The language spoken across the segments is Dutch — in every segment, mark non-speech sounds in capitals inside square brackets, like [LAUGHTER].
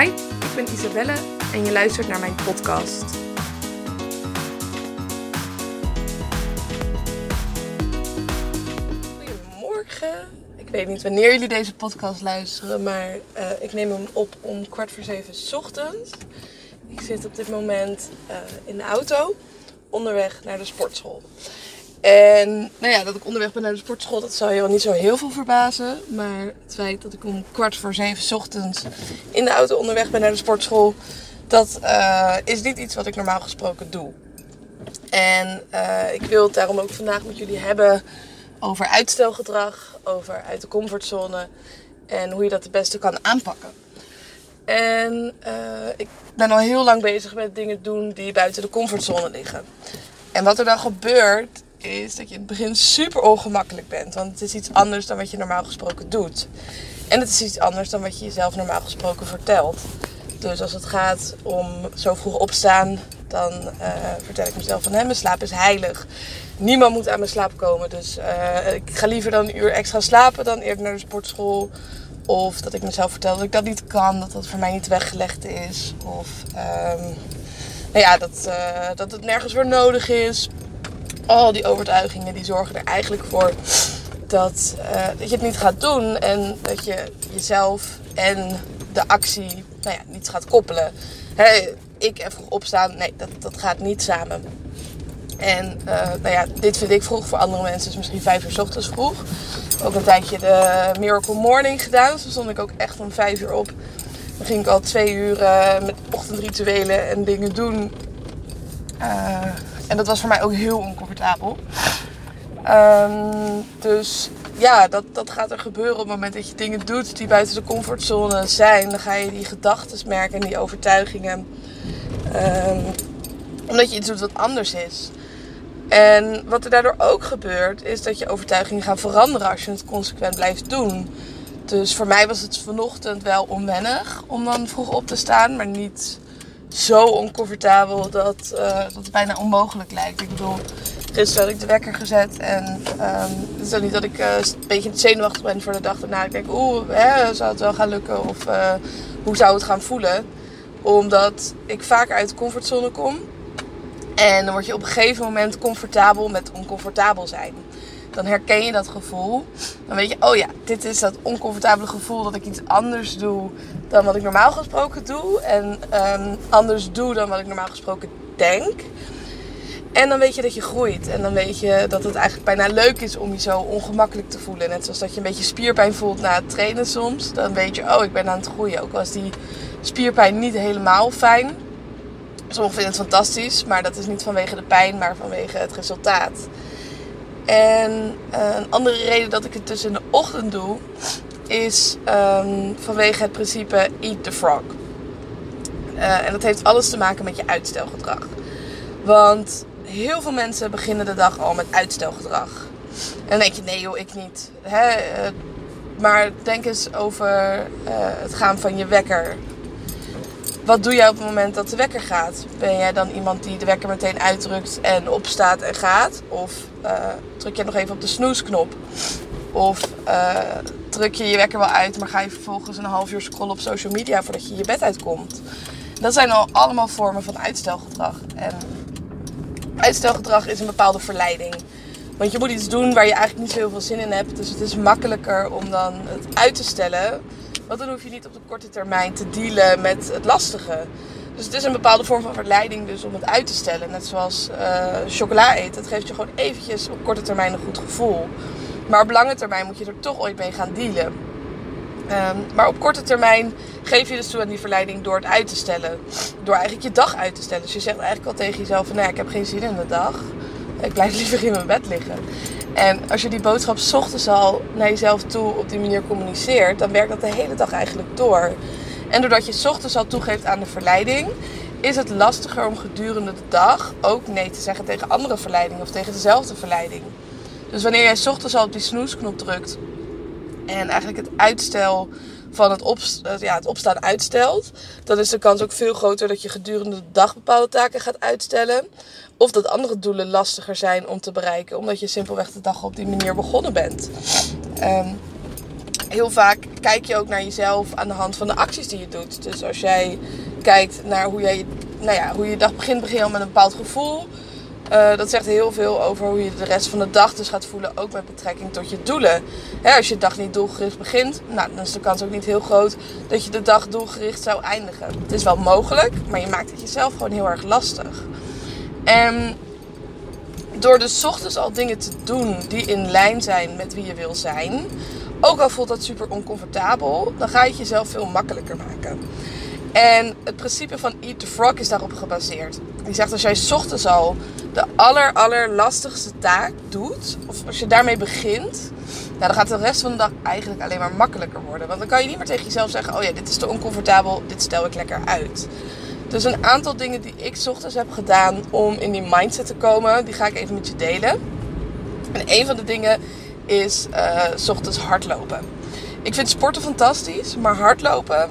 Hi, ik ben Isabelle en je luistert naar mijn podcast. Goedemorgen. Ik weet niet wanneer jullie deze podcast luisteren, maar eh, ik neem hem op om kwart voor zeven 's ochtends. Ik zit op dit moment eh, in de auto onderweg naar de sportschool. En nou ja, dat ik onderweg ben naar de sportschool, dat zal je wel niet zo heel veel verbazen. Maar het feit dat ik om kwart voor zeven ochtends in de auto onderweg ben naar de sportschool, dat eh, is niet iets wat ik normaal gesproken doe. En eh, ik wil het daarom ook vandaag met jullie hebben over uitstelgedrag, over uit de comfortzone en hoe je dat het beste kan aanpakken. En eh, ik ben al heel lang bezig met dingen doen die buiten de comfortzone liggen. En wat er dan gebeurt, is dat je in het begin super ongemakkelijk bent. Want het is iets anders dan wat je normaal gesproken doet. En het is iets anders dan wat je jezelf normaal gesproken vertelt. Dus als het gaat om zo vroeg opstaan, dan eh, vertel ik mezelf van... Hè, mijn slaap is heilig. Niemand moet aan mijn slaap komen. Dus eh, ik ga liever dan een uur extra slapen dan eerder naar de sportschool. Of dat ik mezelf vertel dat ik dat niet kan, dat dat voor mij niet weggelegd is. Of ehm, nou ja, dat, eh, dat het nergens voor nodig is. Al die overtuigingen die zorgen er eigenlijk voor dat, eh, dat je het niet gaat doen. En dat je jezelf en de actie nou ja, niet gaat koppelen. Hè, ik en vroeg opstaan, nee, dat, dat gaat niet samen. En uh, nou ja, dit vind ik vroeg. Voor andere mensen is misschien vijf uur s ochtends vroeg. Ook een tijdje de Miracle Morning gedaan. Dus dan stond ik ook echt om vijf uur op. Dan ging ik al twee uur uh, met ochtendrituelen en dingen doen. En dat was voor mij ook heel oncomfortabel. Um, dus ja, dat, dat gaat er gebeuren op het moment dat je dingen doet die buiten de comfortzone zijn. Dan ga je die gedachten merken en die overtuigingen. Um, omdat je iets doet wat anders is. En wat er daardoor ook gebeurt, is dat je overtuigingen gaan veranderen als je het consequent blijft doen. Dus voor mij was het vanochtend wel onwennig om dan vroeg op te staan, maar niet zo oncomfortabel dat, uh, dat het bijna onmogelijk lijkt. Ik bedoel, gisteren had ik de wekker gezet en um, het is ook niet dat ik uh, een beetje zenuwachtig ben voor de dag daarna. Ik denk, oeh, hè, zou het wel gaan lukken of uh, hoe zou het gaan voelen? Omdat ik vaker uit de comfortzone kom. En dan word je op een gegeven moment comfortabel met oncomfortabel zijn. Dan herken je dat gevoel. Dan weet je, oh ja, dit is dat oncomfortabele gevoel dat ik iets anders doe dan wat ik normaal gesproken doe. En um, anders doe dan wat ik normaal gesproken denk. En dan weet je dat je groeit. En dan weet je dat het eigenlijk bijna leuk is om je zo ongemakkelijk te voelen. Net zoals dat je een beetje spierpijn voelt na het trainen soms. Dan weet je, oh, ik ben aan het groeien. Ook als die spierpijn niet helemaal fijn. Sommigen vinden het fantastisch, maar dat is niet vanwege de pijn, maar vanwege het resultaat. En uh, een andere reden dat ik het dus in de ochtend doe, is um, vanwege het principe eat the frog. Uh, en dat heeft alles te maken met je uitstelgedrag. Want heel veel mensen beginnen de dag al met uitstelgedrag. En dan denk je, nee joh, ik niet. Hè? Uh, maar denk eens over het gaan van je wekker wat doe jij op het moment dat de wekker gaat? Ben jij dan iemand die de wekker meteen uitdrukt en opstaat en gaat? Of druk je nog even op de snoesknop? Of uh, druk je je wekker wel uit, maar ga je vervolgens een half uur scrollen op social media voordat je je bed uitkomt? Dat zijn al allemaal vormen van uitstelgedrag. En uitstelgedrag is een bepaalde verleiding. Want je moet iets doen waar je eigenlijk niet zo heel veel zin in hebt. Dus het is makkelijker om dan het uit te stellen want dan hoef je niet op de korte termijn te dealen met het lastige. Dus het is een bepaalde vorm van verleiding dus om het uit te stellen. Net zoals uh, chocola eten. Dat geeft je gewoon eventjes op korte termijn een goed gevoel. Maar op lange termijn moet je er toch ooit mee gaan dealen. Um, maar op korte termijn geef je dus toe aan die verleiding door het uit te stellen. Door eigenlijk je dag uit te stellen. Dus je zegt eigenlijk al tegen jezelf van... Nou, ik heb geen zin in de dag. Ik blijf [LAUGHS] liever in mijn bed liggen. En als je die boodschap ochtends al naar jezelf toe op die manier communiceert, dan werkt dat de hele dag eigenlijk door. En doordat je ochtends al toegeeft aan de verleiding, is het lastiger om gedurende de dag ook nee te zeggen tegen andere verleidingen of tegen dezelfde verleiding. Dus wanneer jij ochtends al op die snoesknop drukt en eigenlijk het uitstel van het, opst ja, het opstaan uitstelt, dan is de kans ook veel groter dat je gedurende de dag bepaalde taken gaat uitstellen. Of dat andere doelen lastiger zijn om te bereiken, omdat je simpelweg de dag op die manier begonnen bent. Um, heel vaak kijk je ook naar jezelf aan de hand van de acties die je doet. Dus als jij kijkt naar hoe, jij, nou ja, hoe je dag begint, begin je al met een bepaald gevoel. Uh, dat zegt heel veel over hoe je de rest van de dag dus gaat voelen, ook met betrekking tot je doelen. Hè, als je dag niet doelgericht begint, nou, dan is de kans ook niet heel groot dat je de dag doelgericht zou eindigen. Het is wel mogelijk, maar je maakt het jezelf gewoon heel erg lastig. En door dus ochtends al dingen te doen die in lijn zijn met wie je wil zijn, ook al voelt dat super oncomfortabel, dan ga je het jezelf veel makkelijker maken. En het principe van Eat the Frog is daarop gebaseerd. Die zegt als jij ochtends al de aller, lastigste taak doet, of als je daarmee begint, nou, dan gaat de rest van de dag eigenlijk alleen maar makkelijker worden. Want dan kan je niet meer tegen jezelf zeggen: Oh ja, dit is te oncomfortabel, dit stel ik lekker uit. Dus een aantal dingen die ik ochtends heb gedaan om in die mindset te komen, die ga ik even met je delen. En een van de dingen is uh, ochtends hardlopen. Ik vind sporten fantastisch, maar hardlopen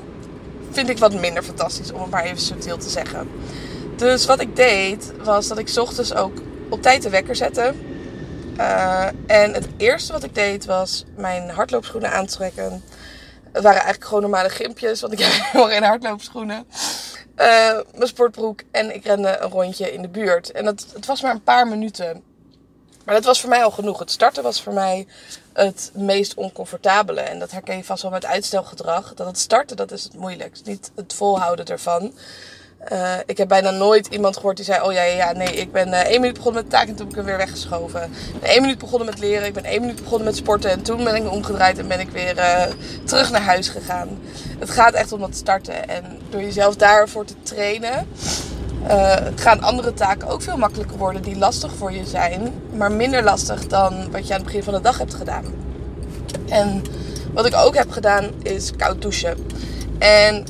vind ik wat minder fantastisch, om het maar even subtiel te zeggen. Dus wat ik deed, was dat ik ochtends ook op tijd de wekker zette. Uh, en het eerste wat ik deed, was mijn hardloopschoenen aantrekken. Het waren eigenlijk gewoon normale gimpjes, want ik heb [LAUGHS] helemaal geen hardloopschoenen. Uh, mijn sportbroek en ik rende een rondje in de buurt. En dat, het was maar een paar minuten. Maar dat was voor mij al genoeg. Het starten was voor mij het meest oncomfortabele. En dat herken je vast wel met uitstelgedrag. Dat het starten, dat is het moeilijkst. Niet het volhouden ervan. Uh, ik heb bijna nooit iemand gehoord die zei: Oh ja, ja, nee, ik ben uh, één minuut begonnen met de taak en toen heb ik hem weer weggeschoven. Ik ben één minuut begonnen met leren, ik ben één minuut begonnen met sporten en toen ben ik omgedraaid en ben ik weer uh, terug naar huis gegaan. Het gaat echt om het starten en door jezelf daarvoor te trainen, gaan andere taken ook veel makkelijker worden die lastig voor je zijn, maar minder lastig dan wat je aan het begin van de dag hebt gedaan. En wat ik ook heb gedaan is koud douchen. En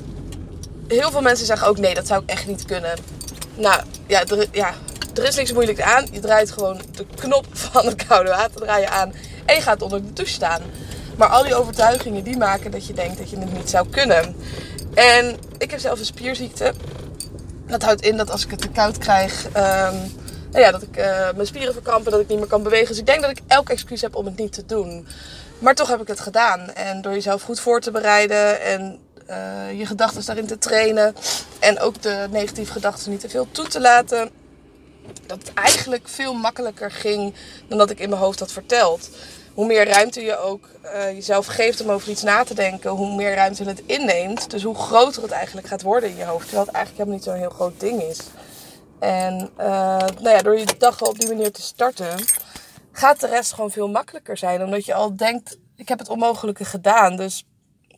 heel veel mensen zeggen ook nee, dat zou ik echt niet kunnen. Nou ja, er, ja, er is niks moeilijks aan. Je draait gewoon de knop [LAUGHS] van het koude water draai aan en je gaat onder de douche staan. Maar al die overtuigingen die maken dat je denkt dat je het niet zou kunnen. En ik heb zelf een spierziekte. Dat houdt in dat als ik het te koud krijg, um, nou ja, dat ik uh, mijn spieren verkrampen, dat ik niet meer kan bewegen. Dus ik denk dat ik elk excuus heb om het niet te doen. Maar toch heb ik het gedaan. En door jezelf goed voor te bereiden en uh, je gedachten daarin te trainen. En ook de negatieve gedachten niet te veel toe te laten. Dat het eigenlijk veel makkelijker ging dan dat ik in mijn hoofd had verteld. Hoe meer ruimte je ook uh, jezelf geeft om over iets na te denken, hoe meer ruimte het inneemt. Dus hoe groter het eigenlijk gaat worden in je hoofd. Terwijl het eigenlijk helemaal niet zo'n heel groot ding is. En uh, nou ja, door je dag op die manier te starten, gaat de rest gewoon veel makkelijker zijn. Omdat je al denkt, ik heb het onmogelijke gedaan. Dus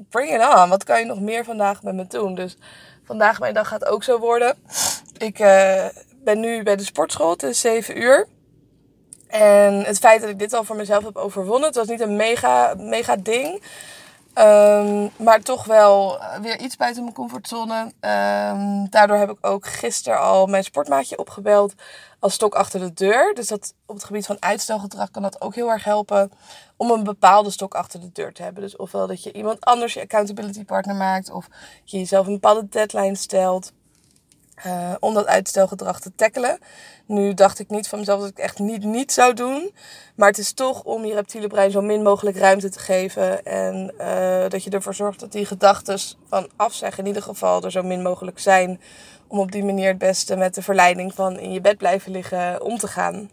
bring it on. Wat kan je nog meer vandaag met me doen? Dus vandaag mijn dag gaat ook zo worden. Ik uh, ben nu bij de sportschool. Het is 7 uur. En het feit dat ik dit al voor mezelf heb overwonnen. Het was niet een mega, mega ding. Um, maar toch wel weer iets buiten mijn comfortzone. Um, daardoor heb ik ook gisteren al mijn sportmaatje opgebeld als stok achter de deur. Dus dat op het gebied van uitstelgedrag kan dat ook heel erg helpen om een bepaalde stok achter de deur te hebben. Dus ofwel dat je iemand anders je accountability partner maakt of je jezelf een bepaalde deadline stelt. Uh, om dat uitstelgedrag te tackelen. Nu dacht ik niet van mezelf dat ik echt niet niet zou doen. Maar het is toch om je reptiele brein zo min mogelijk ruimte te geven. En uh, dat je ervoor zorgt dat die gedachten van afzeggen in ieder geval er zo min mogelijk zijn. Om op die manier het beste met de verleiding van in je bed blijven liggen om te gaan.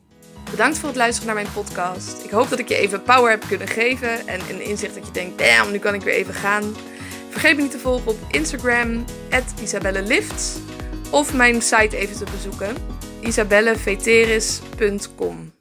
Bedankt voor het luisteren naar mijn podcast. Ik hoop dat ik je even power heb kunnen geven. En een inzicht dat je denkt, damn, nu kan ik weer even gaan. Vergeet me niet te volgen op Instagram, isabellelifts of mijn site even te bezoeken, isabelleveteris.com.